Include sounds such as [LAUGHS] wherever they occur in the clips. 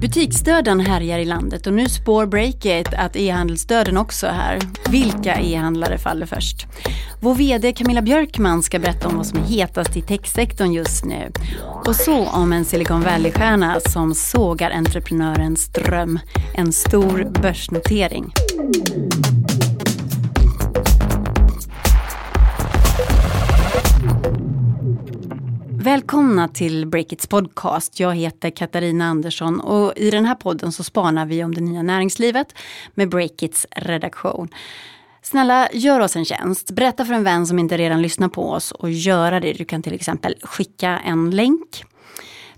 Butiksdöden härjar i landet och nu spår Breakit att e-handelsdöden också är här. Vilka e-handlare faller först? Vår VD Camilla Björkman ska berätta om vad som är hetast i techsektorn just nu. Och så om en Silicon Valley-stjärna som sågar entreprenörens dröm. En stor börsnotering. Välkomna till Breakits podcast. Jag heter Katarina Andersson och i den här podden så spanar vi om det nya näringslivet med Breakits redaktion. Snälla, gör oss en tjänst. Berätta för en vän som inte redan lyssnar på oss och göra det. Du kan till exempel skicka en länk.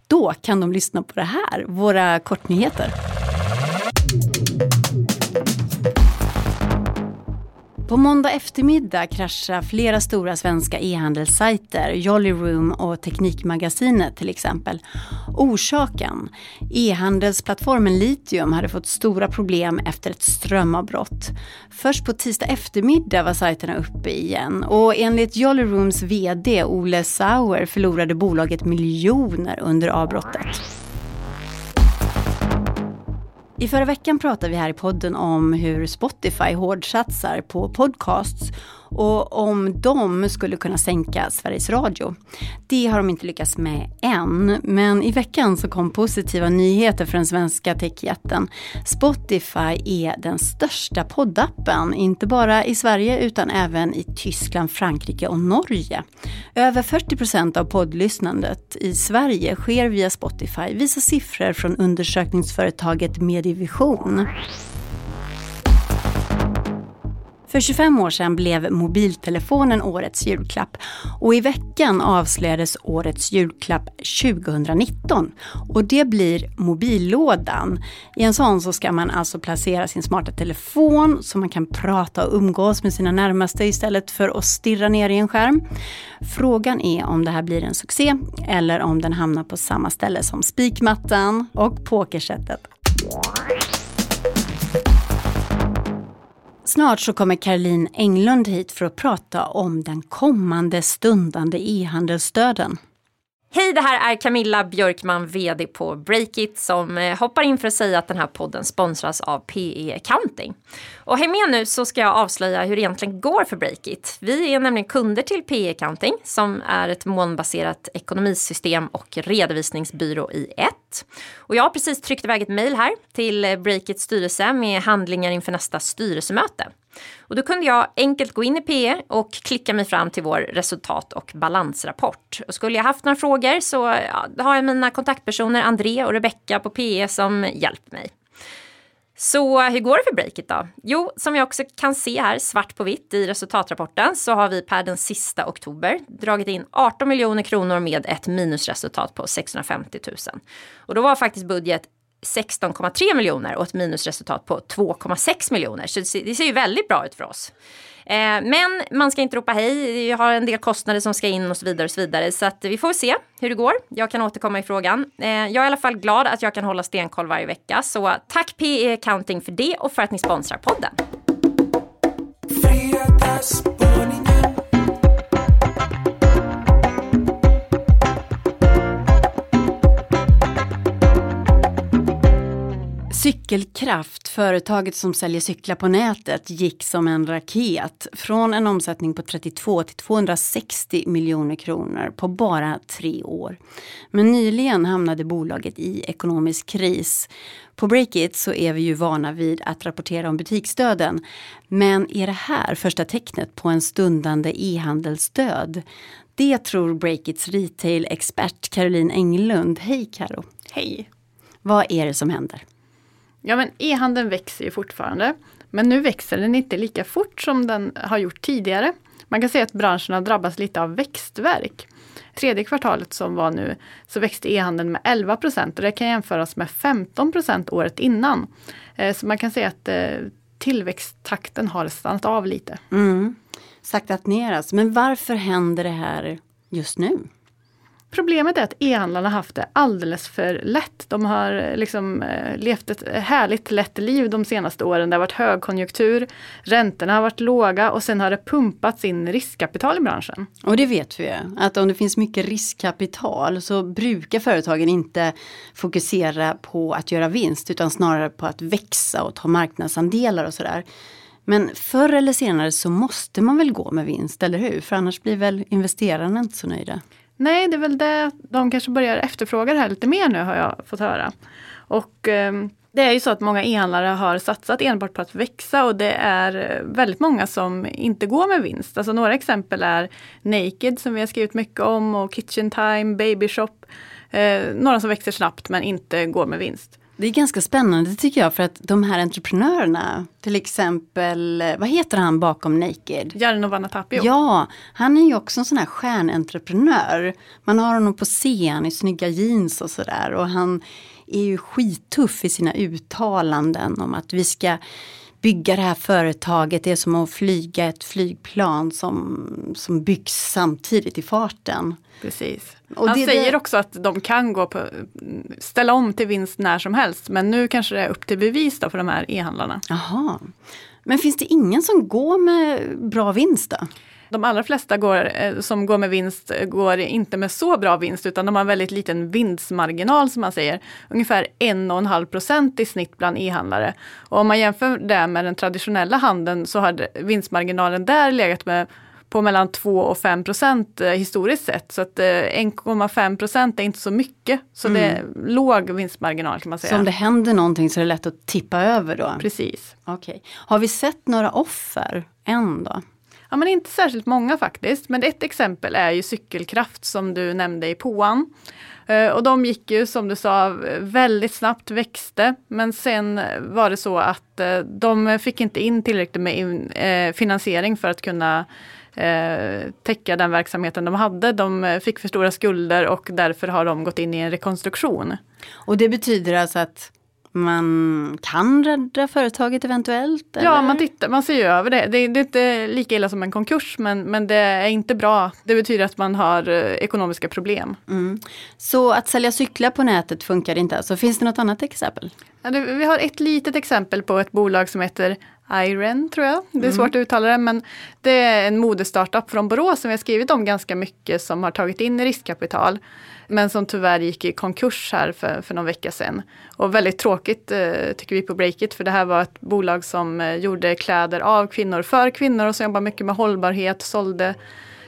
Då kan de lyssna på det här, våra kortnyheter. På måndag eftermiddag kraschar flera stora svenska e-handelssajter, Jolly Room och Teknikmagasinet till exempel. Orsaken? E-handelsplattformen Litium hade fått stora problem efter ett strömavbrott. Först på tisdag eftermiddag var sajterna uppe igen och enligt Jolly Rooms VD Ole Sauer förlorade bolaget miljoner under avbrottet. I förra veckan pratade vi här i podden om hur Spotify hårdsatsar på podcasts och om de skulle kunna sänka Sveriges Radio. Det har de inte lyckats med än, men i veckan så kom positiva nyheter för den svenska techjätten. Spotify är den största poddappen, inte bara i Sverige utan även i Tyskland, Frankrike och Norge. Över 40 procent av poddlyssnandet i Sverige sker via Spotify, visar siffror från undersökningsföretaget Medivision. För 25 år sedan blev mobiltelefonen årets julklapp och i veckan avslöjades årets julklapp 2019 och det blir mobillådan. I en sån så ska man alltså placera sin smarta telefon så man kan prata och umgås med sina närmaste istället för att stirra ner i en skärm. Frågan är om det här blir en succé eller om den hamnar på samma ställe som spikmattan och pokersättet. Snart så kommer Caroline Englund hit för att prata om den kommande stundande e-handelsstöden. Hej, det här är Camilla Björkman, VD på Breakit som eh, hoppar in för att säga att den här podden sponsras av PE Accounting. Och häng med nu så ska jag avslöja hur det egentligen går för Breakit. Vi är nämligen kunder till PE Accounting som är ett molnbaserat ekonomisystem och redovisningsbyrå i ett. Och jag har precis tryckt iväg ett mejl här till Breakits styrelse med handlingar inför nästa styrelsemöte. Och då kunde jag enkelt gå in i PE och klicka mig fram till vår resultat och balansrapport. Och skulle jag haft några frågor så ja, har jag mina kontaktpersoner André och Rebecka på PE som hjälper mig. Så hur går det för Breakit då? Jo, som jag också kan se här svart på vitt i resultatrapporten så har vi per den sista oktober dragit in 18 miljoner kronor med ett minusresultat på 650 000. Och då var faktiskt budget 16,3 miljoner och ett minusresultat på 2,6 miljoner. Så det ser ju väldigt bra ut för oss. Eh, men man ska inte ropa hej, jag har en del kostnader som ska in och så vidare. och Så vidare. Så att vi får se hur det går. Jag kan återkomma i frågan. Eh, jag är i alla fall glad att jag kan hålla stenkoll varje vecka. Så tack PE Accounting för det och för att ni sponsrar podden. Cykelkraft, företaget som säljer cyklar på nätet, gick som en raket. Från en omsättning på 32 till 260 miljoner kronor på bara tre år. Men nyligen hamnade bolaget i ekonomisk kris. På Breakit så är vi ju vana vid att rapportera om butiksdöden. Men är det här första tecknet på en stundande e-handelsdöd? Det tror Breakits retail-expert Caroline Englund. Hej Karo. Hej! Vad är det som händer? Ja men e-handeln växer ju fortfarande. Men nu växer den inte lika fort som den har gjort tidigare. Man kan säga att branschen har drabbats lite av växtverk. Tredje kvartalet som var nu så växte e-handeln med 11 procent och det kan jämföras med 15 procent året innan. Eh, så man kan säga att eh, tillväxttakten har stannat av lite. Mm. Saktat ner alltså. Men varför händer det här just nu? Problemet är att e-handlarna haft det alldeles för lätt. De har eh, liksom eh, levt ett härligt lätt liv de senaste åren. Det har varit högkonjunktur, räntorna har varit låga och sen har det pumpats in riskkapital i branschen. Och det vet vi ju, att om det finns mycket riskkapital så brukar företagen inte fokusera på att göra vinst utan snarare på att växa och ta marknadsandelar och sådär. Men förr eller senare så måste man väl gå med vinst, eller hur? För annars blir väl investerarna inte så nöjda. Nej, det är väl det de kanske börjar efterfråga det här lite mer nu har jag fått höra. Och eh, det är ju så att många e-handlare har satsat enbart på att växa och det är eh, väldigt många som inte går med vinst. Alltså några exempel är Naked som vi har skrivit mycket om och Kitchen Time, Baby Shop. Eh, några som växer snabbt men inte går med vinst. Det är ganska spännande tycker jag för att de här entreprenörerna, till exempel, vad heter han bakom Naked? Jarno Vanatapio. Ja, han är ju också en sån här stjärnentreprenör. Man har honom på scen i snygga jeans och sådär och han är ju skittuff i sina uttalanden om att vi ska bygga det här företaget, det är som att flyga ett flygplan som, som byggs samtidigt i farten. Precis. Och Han det, säger det... också att de kan gå på, ställa om till vinst när som helst men nu kanske det är upp till bevis då för de här e-handlarna. Jaha. Men finns det ingen som går med bra vinst då? De allra flesta går, eh, som går med vinst går inte med så bra vinst utan de har en väldigt liten vinstmarginal som man säger. Ungefär 1,5 procent i snitt bland e-handlare. Och om man jämför det med den traditionella handeln så har vinstmarginalen där legat med på mellan 2 och 5 procent eh, historiskt sett. Så att 1,5 eh, procent är inte så mycket. Så mm. det är låg vinstmarginal kan man säga. Så om det händer någonting så är det lätt att tippa över då? Precis. Okay. Har vi sett några offer än då? Ja, men inte särskilt många faktiskt. Men ett exempel är ju Cykelkraft som du nämnde i påan. Eh, och de gick ju som du sa väldigt snabbt, växte. Men sen var det så att eh, de fick inte in tillräckligt med eh, finansiering för att kunna täcka den verksamheten de hade. De fick för stora skulder och därför har de gått in i en rekonstruktion. Och det betyder alltså att man kan rädda företaget eventuellt? Eller? Ja, man, tittar, man ser ju över det. det. det. är inte lika illa som en konkurs men, men det är inte bra. Det betyder att man har eh, ekonomiska problem. Mm. Så att sälja cyklar på nätet funkar inte. Så alltså, finns det något annat exempel? Ja, det, vi har ett litet exempel på ett bolag som heter Iren tror jag. Det är mm. svårt att uttala det men det är en modestartup från Borås som vi har skrivit om ganska mycket som har tagit in riskkapital. Men som tyvärr gick i konkurs här för, för någon vecka sedan. Och väldigt tråkigt eh, tycker vi på Breakit för det här var ett bolag som eh, gjorde kläder av kvinnor för kvinnor och som jobbar mycket med hållbarhet, sålde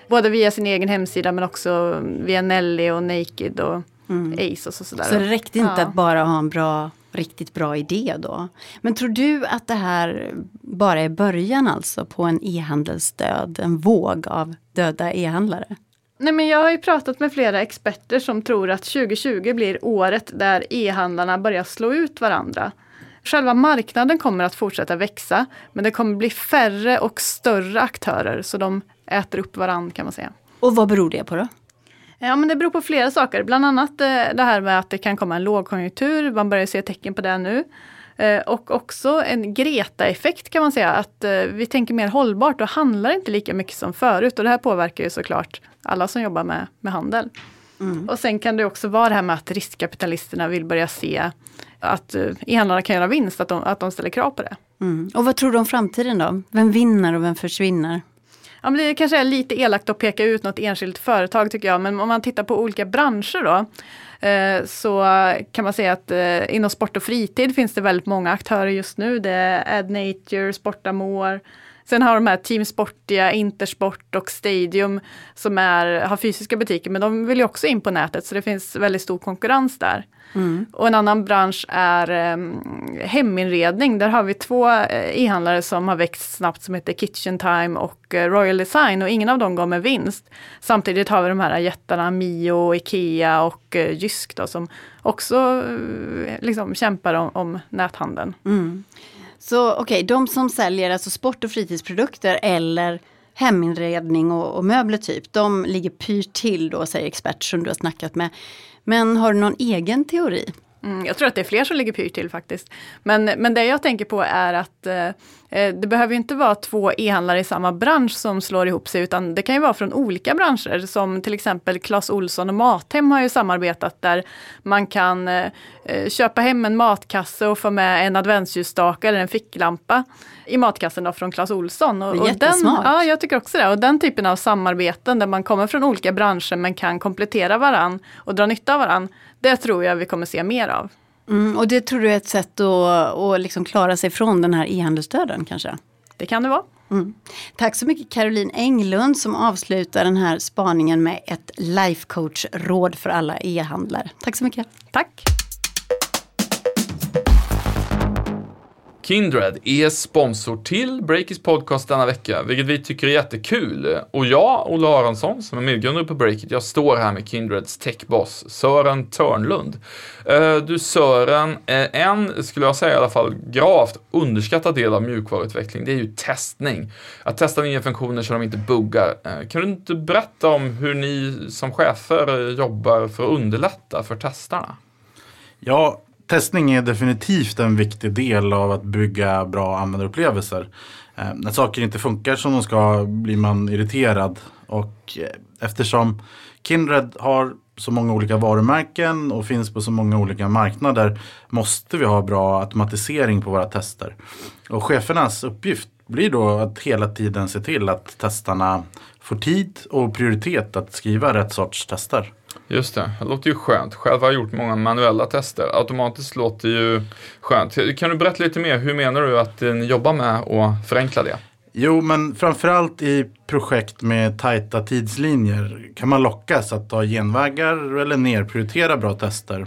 både via sin egen hemsida men också via Nelly och Naked och mm. Ace och sådär. Så det räckte inte ja. att bara ha en bra riktigt bra idé då. Men tror du att det här bara är början alltså på en e-handelsdöd, en våg av döda e-handlare? Nej, men jag har ju pratat med flera experter som tror att 2020 blir året där e-handlarna börjar slå ut varandra. Själva marknaden kommer att fortsätta växa men det kommer bli färre och större aktörer så de äter upp varandra kan man säga. Och vad beror det på då? Ja men det beror på flera saker, bland annat eh, det här med att det kan komma en lågkonjunktur, man börjar se tecken på det nu. Eh, och också en Greta-effekt kan man säga, att eh, vi tänker mer hållbart och handlar inte lika mycket som förut. Och det här påverkar ju såklart alla som jobbar med, med handel. Mm. Och sen kan det också vara det här med att riskkapitalisterna vill börja se att e-handlarna kan göra vinst, att de, att de ställer krav på det. Mm. Och vad tror du om framtiden då? Vem vinner och vem försvinner? Ja, men det kanske är lite elakt att peka ut något enskilt företag tycker jag, men om man tittar på olika branscher då eh, så kan man säga att eh, inom sport och fritid finns det väldigt många aktörer just nu. Det är AdNature, Sportamore, Sen har de här Team Sportia, Intersport och Stadium som är, har fysiska butiker men de vill ju också in på nätet så det finns väldigt stor konkurrens där. Mm. Och en annan bransch är um, heminredning. Där har vi två uh, e-handlare som har växt snabbt som heter Kitchen Time och uh, Royal Design och ingen av dem går med vinst. Samtidigt har vi de här jättarna Mio, Ikea och uh, Jysk då, som också liksom kämpar om, om näthandeln. Mm. Så okej, okay, de som säljer alltså sport och fritidsprodukter eller heminredning och, och möbler typ, de ligger pyrt till då säger expert som du har snackat med. Men har du någon egen teori? Mm, jag tror att det är fler som ligger pyrt till faktiskt. Men, men det jag tänker på är att eh, Eh, det behöver inte vara två e-handlare i samma bransch som slår ihop sig utan det kan ju vara från olika branscher som till exempel Clas Olsson och Mathem har ju samarbetat där man kan eh, eh, köpa hem en matkasse och få med en adventsljusstake eller en ficklampa i matkassen då från Clas Olsson. Och, och den, ja, jag tycker också det. Och den typen av samarbeten där man kommer från olika branscher men kan komplettera varann och dra nytta av varann. Det tror jag vi kommer se mer av. Mm, och det tror du är ett sätt att, att liksom klara sig från den här e-handelsdöden kanske? Det kan det vara. Mm. Tack så mycket Caroline Englund som avslutar den här spaningen med ett life coach-råd för alla e-handlare. Tack så mycket. Tack. Kindred är sponsor till Breakits podcast denna vecka, vilket vi tycker är jättekul. Och jag, Olle Aronsson, som är medgrundare på Breakit, jag står här med Kindreds techboss Sören Törnlund. Eh, du Sören, eh, en, skulle jag säga i alla fall, gravt underskattad del av mjukvaruutveckling, det är ju testning. Att testa nya funktioner så de inte buggar. Eh, kan du inte berätta om hur ni som chefer jobbar för att underlätta för testarna? Ja, testning är definitivt en viktig del av att bygga bra användarupplevelser. Eh, när saker inte funkar som de ska blir man irriterad. Och eh, eftersom Kindred har så många olika varumärken och finns på så många olika marknader måste vi ha bra automatisering på våra tester. Och chefernas uppgift blir då att hela tiden se till att testarna får tid och prioritet att skriva rätt sorts tester. Just det, det låter ju skönt. Själv har jag gjort många manuella tester. Automatiskt låter ju skönt. Kan du berätta lite mer, hur menar du att eh, ni jobbar med att förenkla det? Jo, men framförallt i projekt med tajta tidslinjer kan man lockas att ta genvägar eller nerprioritera bra tester.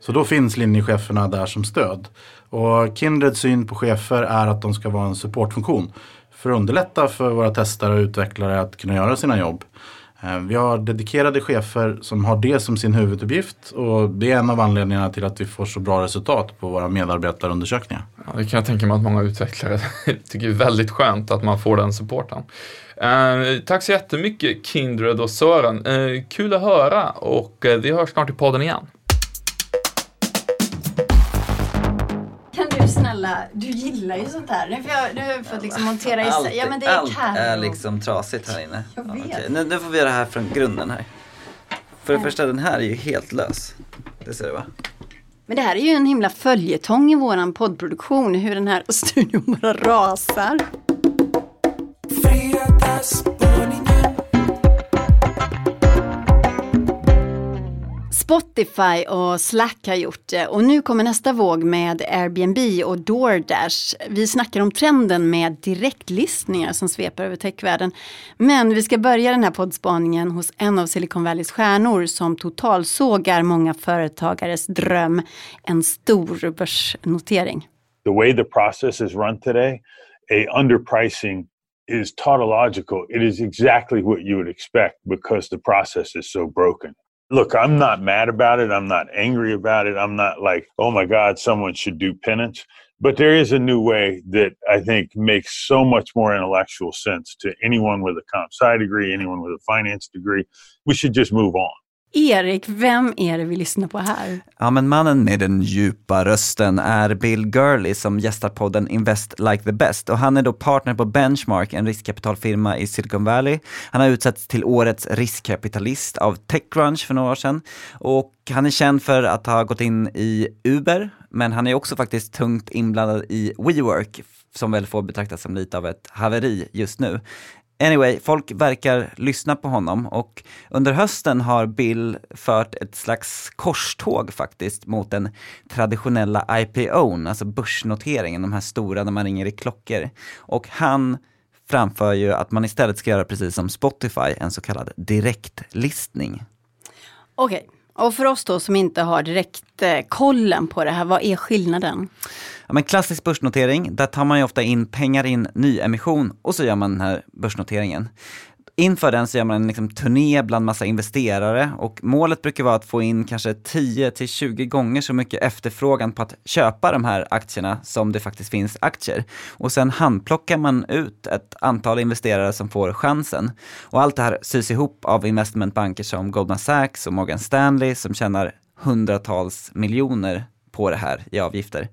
Så då finns linjecheferna där som stöd. Och Kindreds syn på chefer är att de ska vara en supportfunktion för att underlätta för våra testare och utvecklare att kunna göra sina jobb. Eh, vi har dedikerade chefer som har det som sin huvuduppgift och det är en av anledningarna till att vi får så bra resultat på våra medarbetarundersökningar. Ja, det kan jag tänka mig att många utvecklare [LAUGHS] tycker är väldigt skönt att man får den supporten. Eh, tack så jättemycket Kindred och Sören. Eh, kul att höra och eh, vi hörs snart i podden igen. Snälla, du gillar ju sånt här. Nu får jag, nu får jag liksom montera isär. Ja men det är Allt är liksom trasigt här inne. Jag vet. okej. Nu, nu får vi göra det här från grunden här. För det första, den här är ju helt lös. Det ser du va? Men det här är ju en himla följetong i våran poddproduktion, hur den här [LAUGHS] studion bara rasar. Spotify och Slack har gjort det och nu kommer nästa våg med Airbnb och DoorDash. Vi snackar om trenden med direktlistningar som sveper över techvärlden. Men vi ska börja den här poddspaningen hos en av Silicon Valleys stjärnor som totalsågar många företagares dröm, en stor börsnotering. the way the process is run today, a underpricing is tautological. It is exactly what you would expect because the process is so broken. Look, I'm not mad about it. I'm not angry about it. I'm not like, oh my God, someone should do penance. But there is a new way that I think makes so much more intellectual sense to anyone with a comp sci degree, anyone with a finance degree. We should just move on. Erik, vem är det vi lyssnar på här? Ja, men mannen med den djupa rösten är Bill Gurley som gästar podden Invest Like the Best och han är då partner på Benchmark, en riskkapitalfirma i Silicon Valley. Han har utsetts till årets riskkapitalist av Techcrunch för några år sedan och han är känd för att ha gått in i Uber, men han är också faktiskt tungt inblandad i WeWork som väl får betraktas som lite av ett haveri just nu. Anyway, folk verkar lyssna på honom och under hösten har Bill fört ett slags korståg faktiskt mot den traditionella IPOn, alltså börsnoteringen, de här stora när man ringer i klockor. Och han framför ju att man istället ska göra precis som Spotify, en så kallad direktlistning. Okej, och för oss då som inte har direkt eh, kollen på det här, vad är skillnaden? Ja, men klassisk börsnotering, där tar man ju ofta in pengar i en nyemission och så gör man den här börsnoteringen. Inför den så gör man en liksom turné bland massa investerare och målet brukar vara att få in kanske 10 till 20 gånger så mycket efterfrågan på att köpa de här aktierna som det faktiskt finns aktier. Och sen handplockar man ut ett antal investerare som får chansen. Och allt det här sys ihop av investmentbanker som Goldman Sachs och Morgan Stanley som tjänar hundratals miljoner på det här i avgifter.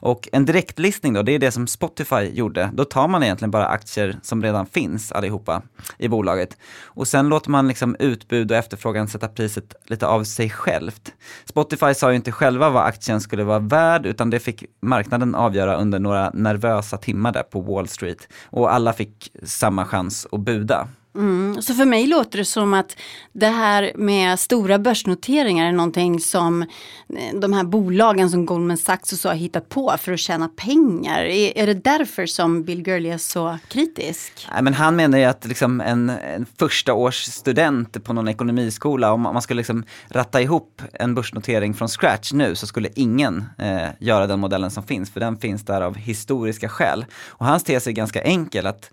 Och en direktlistning då, det är det som Spotify gjorde. Då tar man egentligen bara aktier som redan finns allihopa i bolaget. Och sen låter man liksom utbud och efterfrågan sätta priset lite av sig självt. Spotify sa ju inte själva vad aktien skulle vara värd, utan det fick marknaden avgöra under några nervösa timmar där på Wall Street. Och alla fick samma chans att buda. Mm. Så för mig låter det som att det här med stora börsnoteringar är någonting som eh, de här bolagen som Goldman Sachs och så har hittat på för att tjäna pengar. Är, är det därför som Bill Gurley är så kritisk? Nej, men han menar ju att liksom en, en första års student på någon ekonomiskola, om man skulle liksom ratta ihop en börsnotering från scratch nu så skulle ingen eh, göra den modellen som finns, för den finns där av historiska skäl. Och hans tes är ganska enkel, att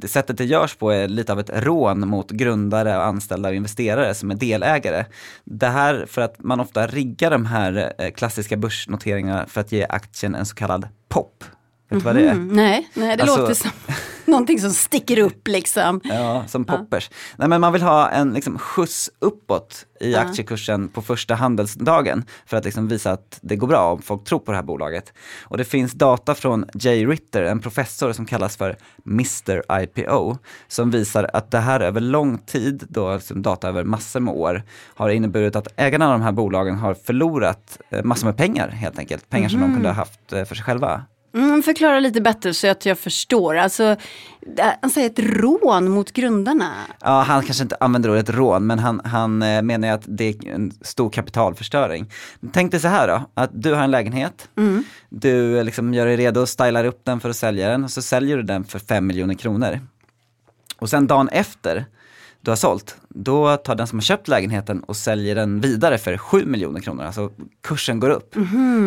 det sättet det görs på är lite av ett ett rån mot grundare, och anställda och investerare som är delägare. Det här för att man ofta riggar de här eh, klassiska börsnoteringarna för att ge aktien en så kallad pop. Vet du vad det är? Mm, nej, nej, det Alltså- låter som [LAUGHS] [LAUGHS] någonting som sticker upp liksom. Ja, som poppers. Nej, men man vill ha en liksom, skjuts uppåt i aktiekursen på första handelsdagen för att liksom, visa att det går bra om folk tror på det här bolaget. Och det finns data från Jay Ritter, en professor som kallas för Mr IPO, som visar att det här över lång tid, då liksom data över massor med år, har inneburit att ägarna av de här bolagen har förlorat eh, massor med pengar helt enkelt. Pengar som de kunde ha haft eh, för sig själva. Mm, förklara lite bättre så att jag förstår. Alltså, han säger ett rån mot grundarna. Ja, han kanske inte använder ordet rån, men han, han eh, menar att det är en stor kapitalförstöring. Tänk dig så här då, att du har en lägenhet, du eh, liksom gör dig redo, stylar upp den för att sälja den och så säljer du den för 5 miljoner kronor. Och sen dagen efter du har sålt, då tar den som har köpt lägenheten och säljer den vidare för 7 miljoner kronor. Alltså kursen går upp.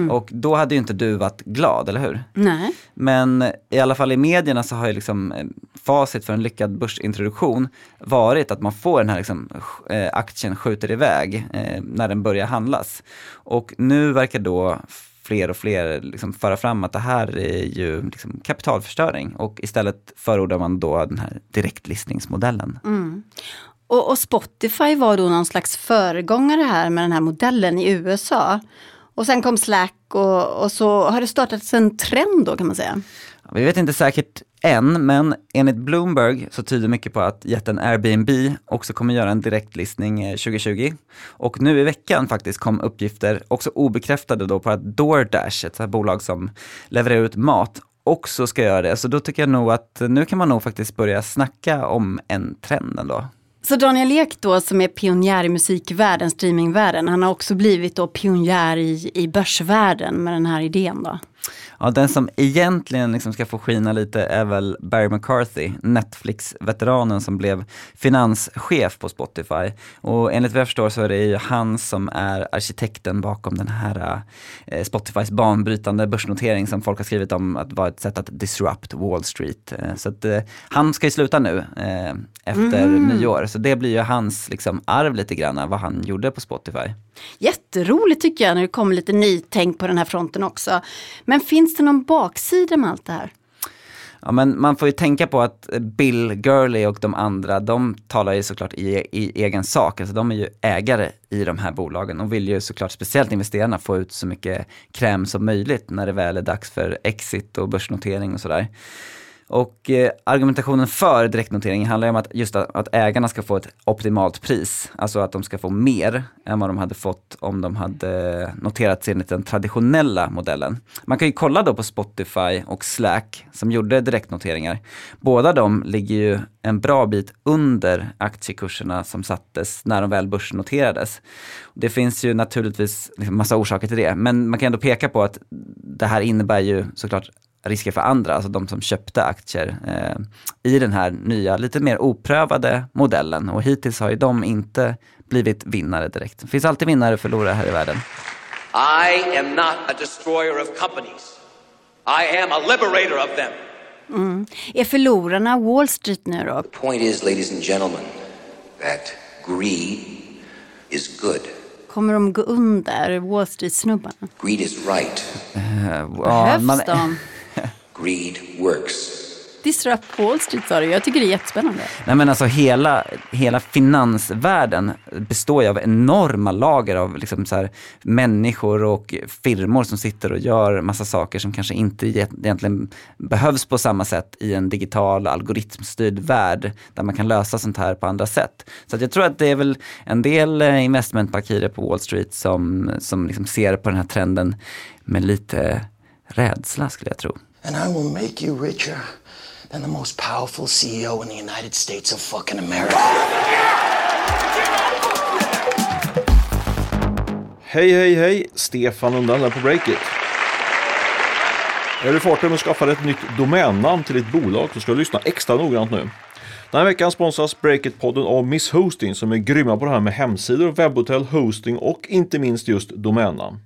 Och då hade ju inte du varit glad, eller hur? Nej. Men i alla fall i medierna så har ju liksom eh, facit för en lyckad börsintroduktion varit att man får den här liksom, eh, aktien skjuter iväg eh, när den börjar handlas. Och nu verkar då fler och fler liksom föra fram att det här är ju liksom kapitalförstöring och istället förordar man då den här direktlistningsmodellen. Mm. Och, och Spotify var då någon slags föregångare här med den här modellen i USA. Och sen kom Slack och, och så har det startats en trend då kan man säga. Vi vet inte säkert än, men enligt Bloomberg så tyder mycket på att jätten Airbnb också kommer göra en direktlistning eh, 2020. Och nu i veckan faktiskt kom uppgifter, också obekräftade då, på att DoorDash, ett så här bolag som levererar ut mat, också ska göra det. Så då tycker jag nog att nu kan man nog faktiskt börja snacka om en trend ändå. Så Daniel Ek då som är pionjär i musikvärlden, streamingvärlden, han har också blivit då pionjär i, i börsvärlden med den här idén då. Ja, den som egentligen liksom ska få skina lite är väl Barry McCarthy, Netflix-veteranen som blev finanschef på Spotify. Och enligt vad jag förstår så är det ju han som är arkitekten bakom den här eh, Spotifys banbrytande börsnotering som folk har skrivit om att vara ett sätt att disrupt Wall Street. Eh, så att eh, han ska ju sluta nu eh, efter nyår, så det blir ju hans liksom, arv lite grann, vad han gjorde på Spotify. Jätteroligt tycker jag när det kommer lite nytänk på den här fronten också. Men finns det någon baksida med allt det här? Ja, men man får ju tänka på att Bill Gurley och de andra, de talar ju såklart i, i egen sak. Alltså de är ju ägare i de här bolagen och vill ju såklart speciellt investerarna få ut så mycket kräm som möjligt när det väl är dags för exit och börsnotering och sådär. Och eh, argumentationen för direktnotering handlar ju om att just att, att ägarna ska få ett optimalt pris. Alltså att de ska få mer än vad de hade fått om de hade noterats enligt den traditionella modellen. Man kan ju kolla då på Spotify och Slack som gjorde direktnoteringar. Båda de ligger ju en bra bit under aktiekurserna som sattes när de väl börsnoterades. Det finns ju naturligtvis liksom massa orsaker till det, men man kan ändå peka på att det här innebär ju såklart risker för andra, alltså de som köpte aktier eh, i den här nya, lite mer oprövade modellen. Och hittills har ju de inte blivit vinnare direkt. Det finns alltid vinnare och förlorare här i världen. I am not a destroyer of companies. I am a liberator of them. Är förlorarna Wall Street nu då? Point is, ladies and gentlemen, that greed is good. Kommer de gå under Wall Street-snubbarna? Greed is right. Ja, Behövs man- de? [LAUGHS] Greed works. Disrupt Wall Street sa du, jag tycker det är jättespännande. Nej men alltså hela, hela finansvärlden består ju av enorma lager av liksom så här, människor och firmor som sitter och gör massa saker som kanske inte egentligen behövs på samma sätt i en digital algoritmstyrd värld där man kan lösa sånt här på andra sätt. Så jag tror att det är väl en del eh, investmentbankirer på Wall Street som, som liksom ser på den här trenden med lite rädsla skulle jag tro. And I will make you richer than the most powerful CEO in the United States of fucking America. Hej, hej, hej! Stefan Lundell här på Breakit. Är du farten med att skaffa ett nytt domännamn till ditt bolag så ska du lyssna extra noggrant nu. Den här veckan sponsras Breakit-podden av Miss Hosting som är grymma på det här med hemsidor, webbhotell, hosting och inte minst just domännamn.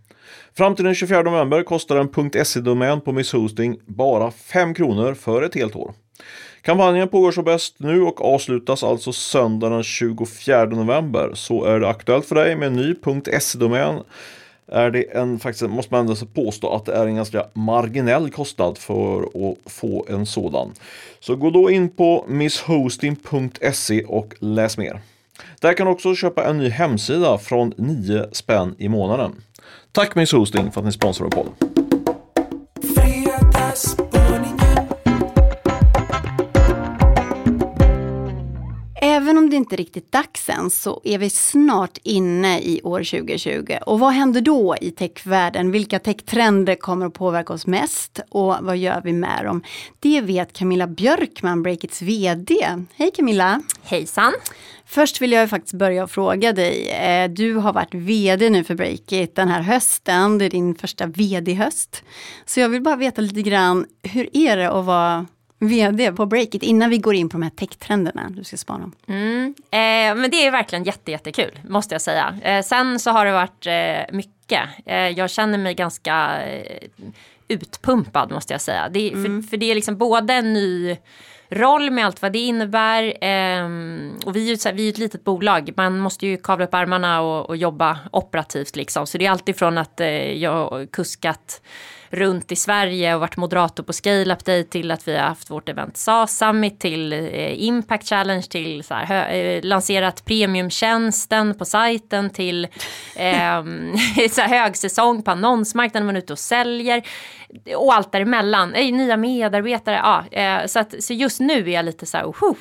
Fram till den 24 november kostar en .se-domän på Miss Hosting bara 5 kronor för ett helt år. Kampanjen pågår så bäst nu och avslutas alltså söndagen den 24 november. Så är det aktuellt för dig med en ny .se-domän är det en, faktiskt måste man ändå påstå att det är en ganska marginell kostnad för att få en sådan. Så gå då in på misshosting.se och läs mer. Där kan du också köpa en ny hemsida från 9 spänn i månaden. Tack Miss Hosting för att ni sponsrar podden. Det inte riktigt dags än så är vi snart inne i år 2020. Och vad händer då i techvärlden? Vilka techtrender kommer att påverka oss mest? Och vad gör vi med dem? Det vet Camilla Björkman, Breakits VD. Hej Camilla! Hejsan! Först vill jag faktiskt börja fråga dig. Eh, du har varit VD nu för Breakit den här hösten. Det är din första VD-höst. Så jag vill bara veta lite grann, hur är det att vara VD på Breakit innan vi går in på de här techtrenderna du ska spana om? Mm. Eh, men det är verkligen jätte, jättekul måste jag säga. Eh, sen så har det varit eh, mycket. Eh, jag känner mig ganska eh, utpumpad måste jag säga. Det, mm. för, för det är liksom både en ny roll med allt vad det innebär. Eh, och vi är, ju, vi är ett litet bolag, man måste ju kavla upp armarna och, och jobba operativt liksom. Så det är alltid från att eh, jag kuskat runt i Sverige och varit moderator på Scale Up Day till att vi har haft vårt event SAS Summit till eh, Impact Challenge till så här, eh, lanserat premiumtjänsten på sajten till eh, [LAUGHS] så här, högsäsong på annonsmarknaden, man är ute och säljer och allt däremellan, eh, nya medarbetare, ja, eh, så, att, så just nu är jag lite så här, uh,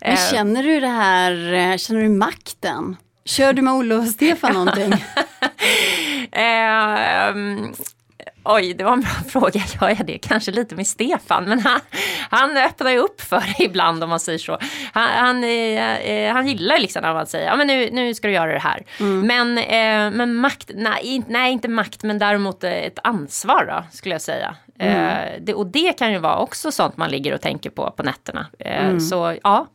Men känner du det här, eh, känner du makten? Kör du med Olle och Stefan någonting? [LAUGHS] eh, Oj, det var en bra [LAUGHS] fråga. Gör jag det? Kanske lite med Stefan, men han, han öppnar ju upp för det ibland om man säger så. Han, han, eh, han gillar liksom när man säger, ja men nu, nu ska du göra det här. Mm. Men, eh, men makt, nej, nej inte makt, men däremot ett ansvar då, skulle jag säga. Mm. Eh, det, och det kan ju vara också sånt man ligger och tänker på på nätterna. Eh, mm. Så ja.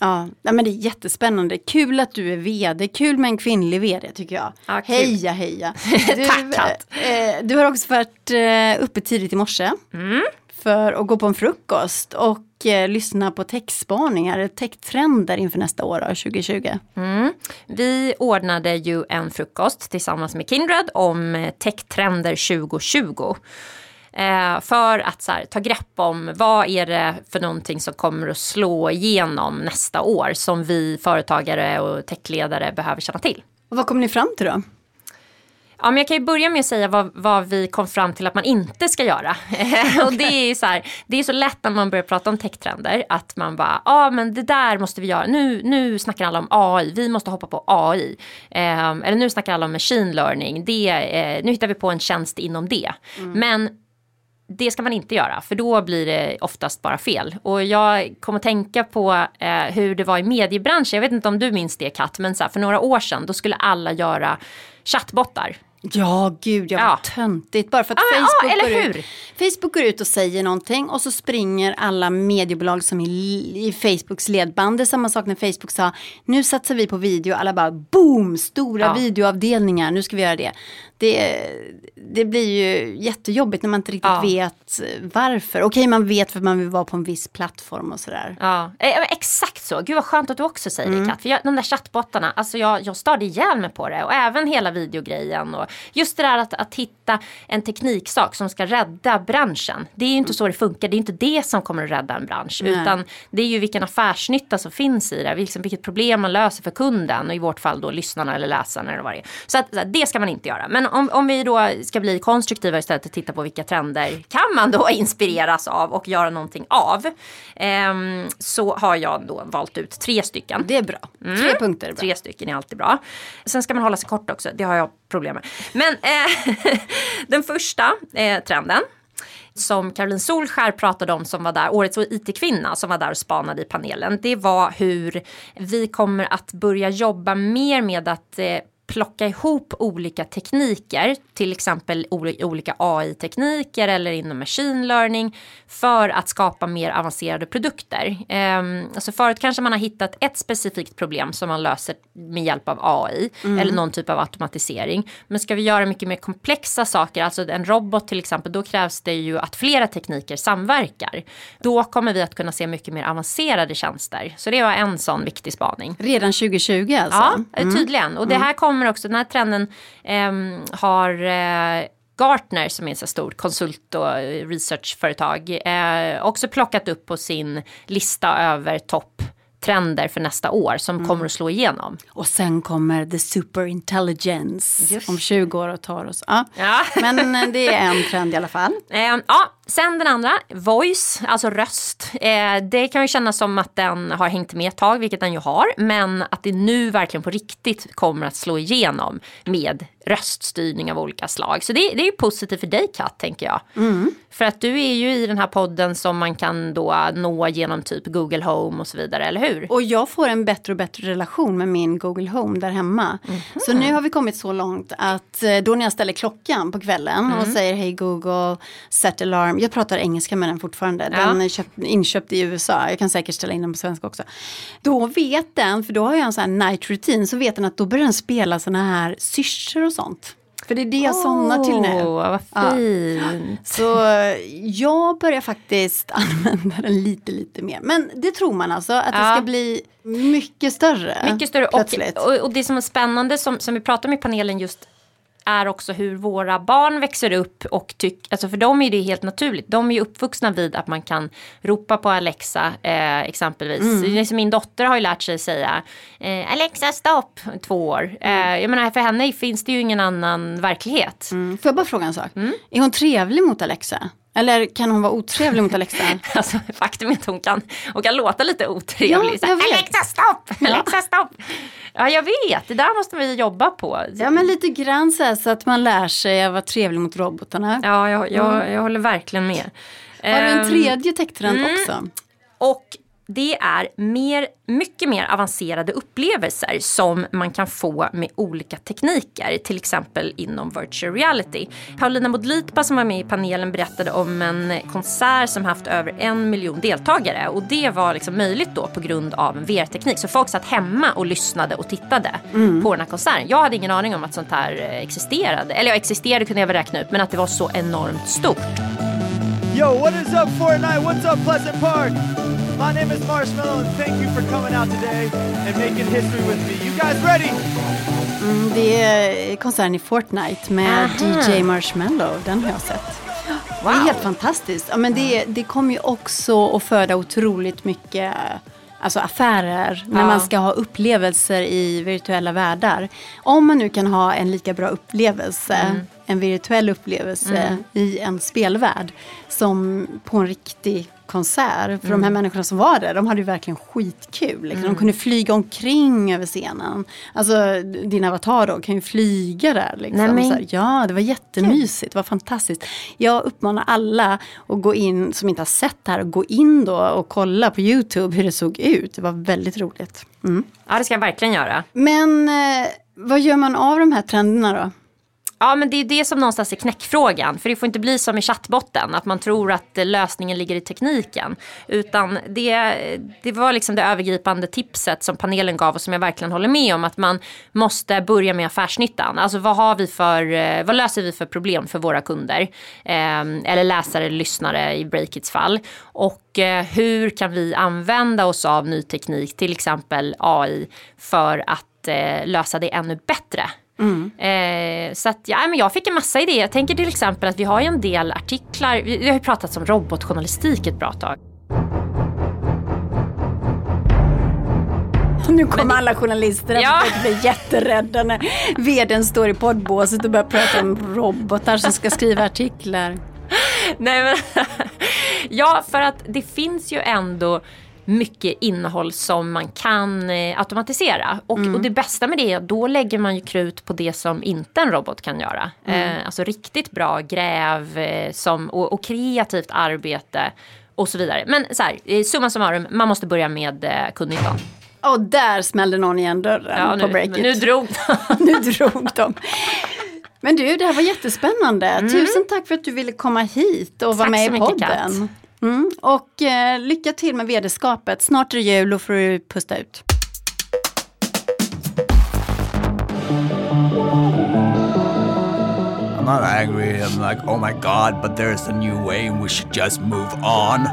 Ja, men det är jättespännande. Kul att du är vd. Kul med en kvinnlig vd tycker jag. Ja, heja heja. [LAUGHS] Du, Tack eh, Du har också varit eh, uppe tidigt i morse. Mm. För att gå på en frukost och eh, lyssna på techspaningar, techtrender inför nästa år, 2020. Mm. Vi ordnade ju en frukost tillsammans med Kindred om eh, techtrender 2020. Eh, för att här, ta grepp om vad är det för någonting som kommer att slå igenom nästa år som vi företagare och techledare behöver känna till. Och vad kom ni fram till då? Ja, men jag kan ju börja med att säga vad, vad vi kom fram till att man inte ska göra. Okay. [LAUGHS] [LAUGHS] och det är, så här, det är så lätt när man börjar prata om techtrender att man bara, ja ah, men det där måste vi göra. Nu, nu snackar alla om AI, vi måste hoppa på AI. Eh, eller nu snackar alla om machine learning, det, eh, nu hittar vi på en tjänst inom det. Mm. Men det ska man inte göra för då blir det oftast bara fel. Och jag kommer att tänka på eh, hur det var i mediebranschen. Jag vet inte om du minns det Kat, men så här, för några år sedan då skulle alla göra chattbottar. Ja, gud, jag var ja. töntigt. Bara för att ah, Facebook, ja, går ut, Facebook går ut och säger någonting och så springer alla mediebolag som är i Facebooks ledband. Det är samma sak när Facebook sa nu satsar vi på video. Alla bara boom, stora ja. videoavdelningar, nu ska vi göra det det, det blir ju jättejobbigt när man inte riktigt ja. vet varför. Okej, man vet för att man vill vara på en viss plattform och sådär. Ja, eh, exakt så. Gud vad skönt att du också säger mm. det Kat. För jag, de där chattbottarna, alltså jag, jag störde ihjäl mig på det. Och även hela videogrejen. Och Just det där att, att hitta en tekniksak som ska rädda branschen. Det är ju inte så det funkar, det är inte det som kommer att rädda en bransch. Nej. Utan det är ju vilken affärsnytta som finns i det, liksom vilket problem man löser för kunden och i vårt fall då lyssnarna eller läsarna eller vad det är. Så att det ska man inte göra. Men om, om vi då ska bli konstruktiva istället och titta på vilka trender kan man då [LAUGHS] inspireras av och göra någonting av. ehm, så har jag då valt ut tre stycken. Det är bra. Tre punkter är bra. Tre stycken är alltid bra. Sen ska man hålla sig kort också, det har jag problem med. Men eh, [LAUGHS] den första eh, trenden som Caroline Solskär pratade om som var där, årets IT-kvinna som var där och spanade i panelen. Det var hur vi kommer att börja jobba mer med att eh, plocka ihop olika tekniker, till exempel oli- olika AI-tekniker eller inom machine learning för att skapa mer avancerade produkter. Ehm, alltså förut kanske man har hittat ett specifikt problem som man löser med hjälp av AI eller någon typ av automatisering. Men ska vi göra mycket mer komplexa saker, alltså en robot till exempel, då krävs det ju att flera tekniker samverkar. Då kommer vi att kunna se mycket mer avancerade tjänster. Så det var en sån viktig spaning. Redan 2020 alltså? Ja, eh, tydligen. Och det här kommer också, den här trenden ehm, har eh, Gartner som är ett stort konsult och eh, researchföretag eh, också plockat upp på sin lista över topptrender för nästa år som kommer att slå igenom. Och sen kommer the superintelligence Just om 20 år och tar oss. Ja. Ja. Men eh, det är en trend i alla fall. [LAUGHS] Eh, ja, sen den andra, voice, alltså röst. Eh, det kan ju kännas som att den har hängt med ett tag, vilket den ju har. Men att det nu verkligen på riktigt kommer att slå igenom med röststyrning av olika slag. Så det, det är ju positivt för dig Kat, tänker jag. För att du är ju i den här podden som man kan då nå genom typ Google Home och så vidare, eller hur? Och jag får en bättre och bättre relation med min Google Home där hemma. Så nu har vi kommit så långt att eh, då när jag ställer klockan på kvällen och säger hej Google, set alarm. Jag pratar engelska med den fortfarande. Den är köpt, inköpt i USA. Jag kan säkert ställa in den på svenska också. Då vet den, för då har jag en sån här night routine, så vet den att då börjar den spela såna här syrsor och sånt. För det är det jag somnar till nu. Vad Ja. fint. Så eh, jag börjar faktiskt [LAUGHS] använda den lite, lite mer. Men det tror man alltså, att det Ja. ska bli mycket större. Mycket större. Och, och, och det som är spännande som, som vi pratar om i panelen just är också hur våra barn växer upp och tycker, alltså för dem är det helt naturligt. De är ju uppvuxna vid att man kan ropa på Alexa eh, exempelvis. Mm. Så Min dotter har ju lärt sig säga eh, Alexa stopp, två år. Eh, jag menar för henne finns det ju ingen annan verklighet. Mm. Får jag bara fråga en sak? Mm. Är hon trevlig mot Alexa? Eller kan hon vara otrevlig mot Alexa? [LAUGHS] Alltså, faktum är att hon kan, hon kan låta lite otrevlig. Ja. Alexa stopp! Alexa stopp! Ja jag vet, det där måste vi jobba på. Ja men lite grann så, här, så att man lär sig att vara trevlig mot robotarna. Ja, jag, jag, jag håller verkligen med. Har du en Ehm, tredje techtrend mm. också? Och det är mer, mycket mer avancerade upplevelser som man kan få med olika tekniker, till exempel inom virtual reality. Paulina Modlitba som var med i panelen berättade om en konsert som haft över en miljon deltagare och det var liksom möjligt då på grund av en VR-teknik. Så folk satt hemma och lyssnade och tittade på den här konserten. Jag hade ingen aning om att sånt här existerade. Eller ja, existerade kunde jag väl räkna ut, men att det var så enormt stort. Yo, what is up, Fortnite? What's up, Pleasant Park? My name is Marshmallow, and thank you for coming out today and making history with me. You guys ready? Mm, det är konserten i Fortnite med Aha. DJ Marshmallow. Den har jag sett. Det är helt fantastiskt. Ja, men det, det kommer ju också att föda otroligt mycket alltså affärer när Ja. man ska ha upplevelser i virtuella världar. Om man nu kan ha en lika bra upplevelse, Mm. en virtuell upplevelse i en spelvärld som på en riktig konsert. För de Mm. här människorna som var där, de hade ju verkligen skitkul. Liksom. De kunde flyga omkring över scenen. Alltså din avatar då kan ju flyga där. Liksom. Nej, här, ja, det var jättemysigt, det var fantastiskt. Jag uppmanar alla att gå in, som inte har sett det här, att gå in då och kolla på YouTube hur det såg ut. Det var väldigt roligt. Mm. Ja, det ska jag verkligen göra. Men eh, vad gör man av de här trenderna då? Ja men det är det som någonstans är knäckfrågan. För det får inte bli som i chattbotten, att man tror att eh, lösningen ligger i tekniken. Utan det, det var liksom det övergripande tipset som panelen gav och som jag verkligen håller med om. Att man måste börja med affärsnyttan. Alltså vad, har vi för, eh, vad löser vi för problem för våra kunder? Eh, eller läsare eller lyssnare i Breakits fall. Och eh, hur kan vi använda oss av ny teknik, till exempel AI, för att eh, lösa det ännu bättre. Eh, Eh, så att, ja, men jag fick en massa idéer. Jag tänker till exempel att vi har ju en del artiklar. Vi, vi har ju pratat om robotjournalistik ett bra tag. Nu kommer alla journalister Ja. att bli jätterädda när vdn står i poddbåset och börjar prata om robotar som ska skriva artiklar. Nej, men, [LAUGHS] ja, för att det finns ju ändå mycket innehåll som man kan eh, automatisera. Och, och det bästa med det är att då lägger man ju krut på det som inte en robot kan göra. Eh, alltså riktigt bra gräv eh, som, och, och kreativt arbete och så vidare. Men så här, eh, summa summarum, man måste börja med eh, kundnyttan. Och där smällde någon igen dörren Ja, på nu, breaket. nu drog [LAUGHS] nu drog de. Men du, det här var jättespännande. Tusen tack för att du ville komma hit och vara Mm. Med i mycket, podden. Mm. Och eh, lycka till med vd-skapet. Snart är det jul och får du pusta ut. I'm not angry. I'm like, oh my god, but there's a new way and we should just move on.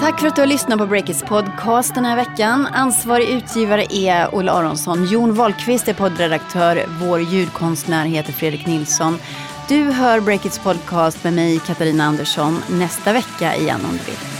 Tack för att du har lyssnat på Breakits podcast den här veckan. Ansvarig utgivare är Olle Aronsson. Jon Wahlqvist är poddredaktör. Vår ljudkonstnär heter Fredrik Nilsson. Du hör Breakits podcast med mig, Katarina Andersson, nästa vecka igen om du vill.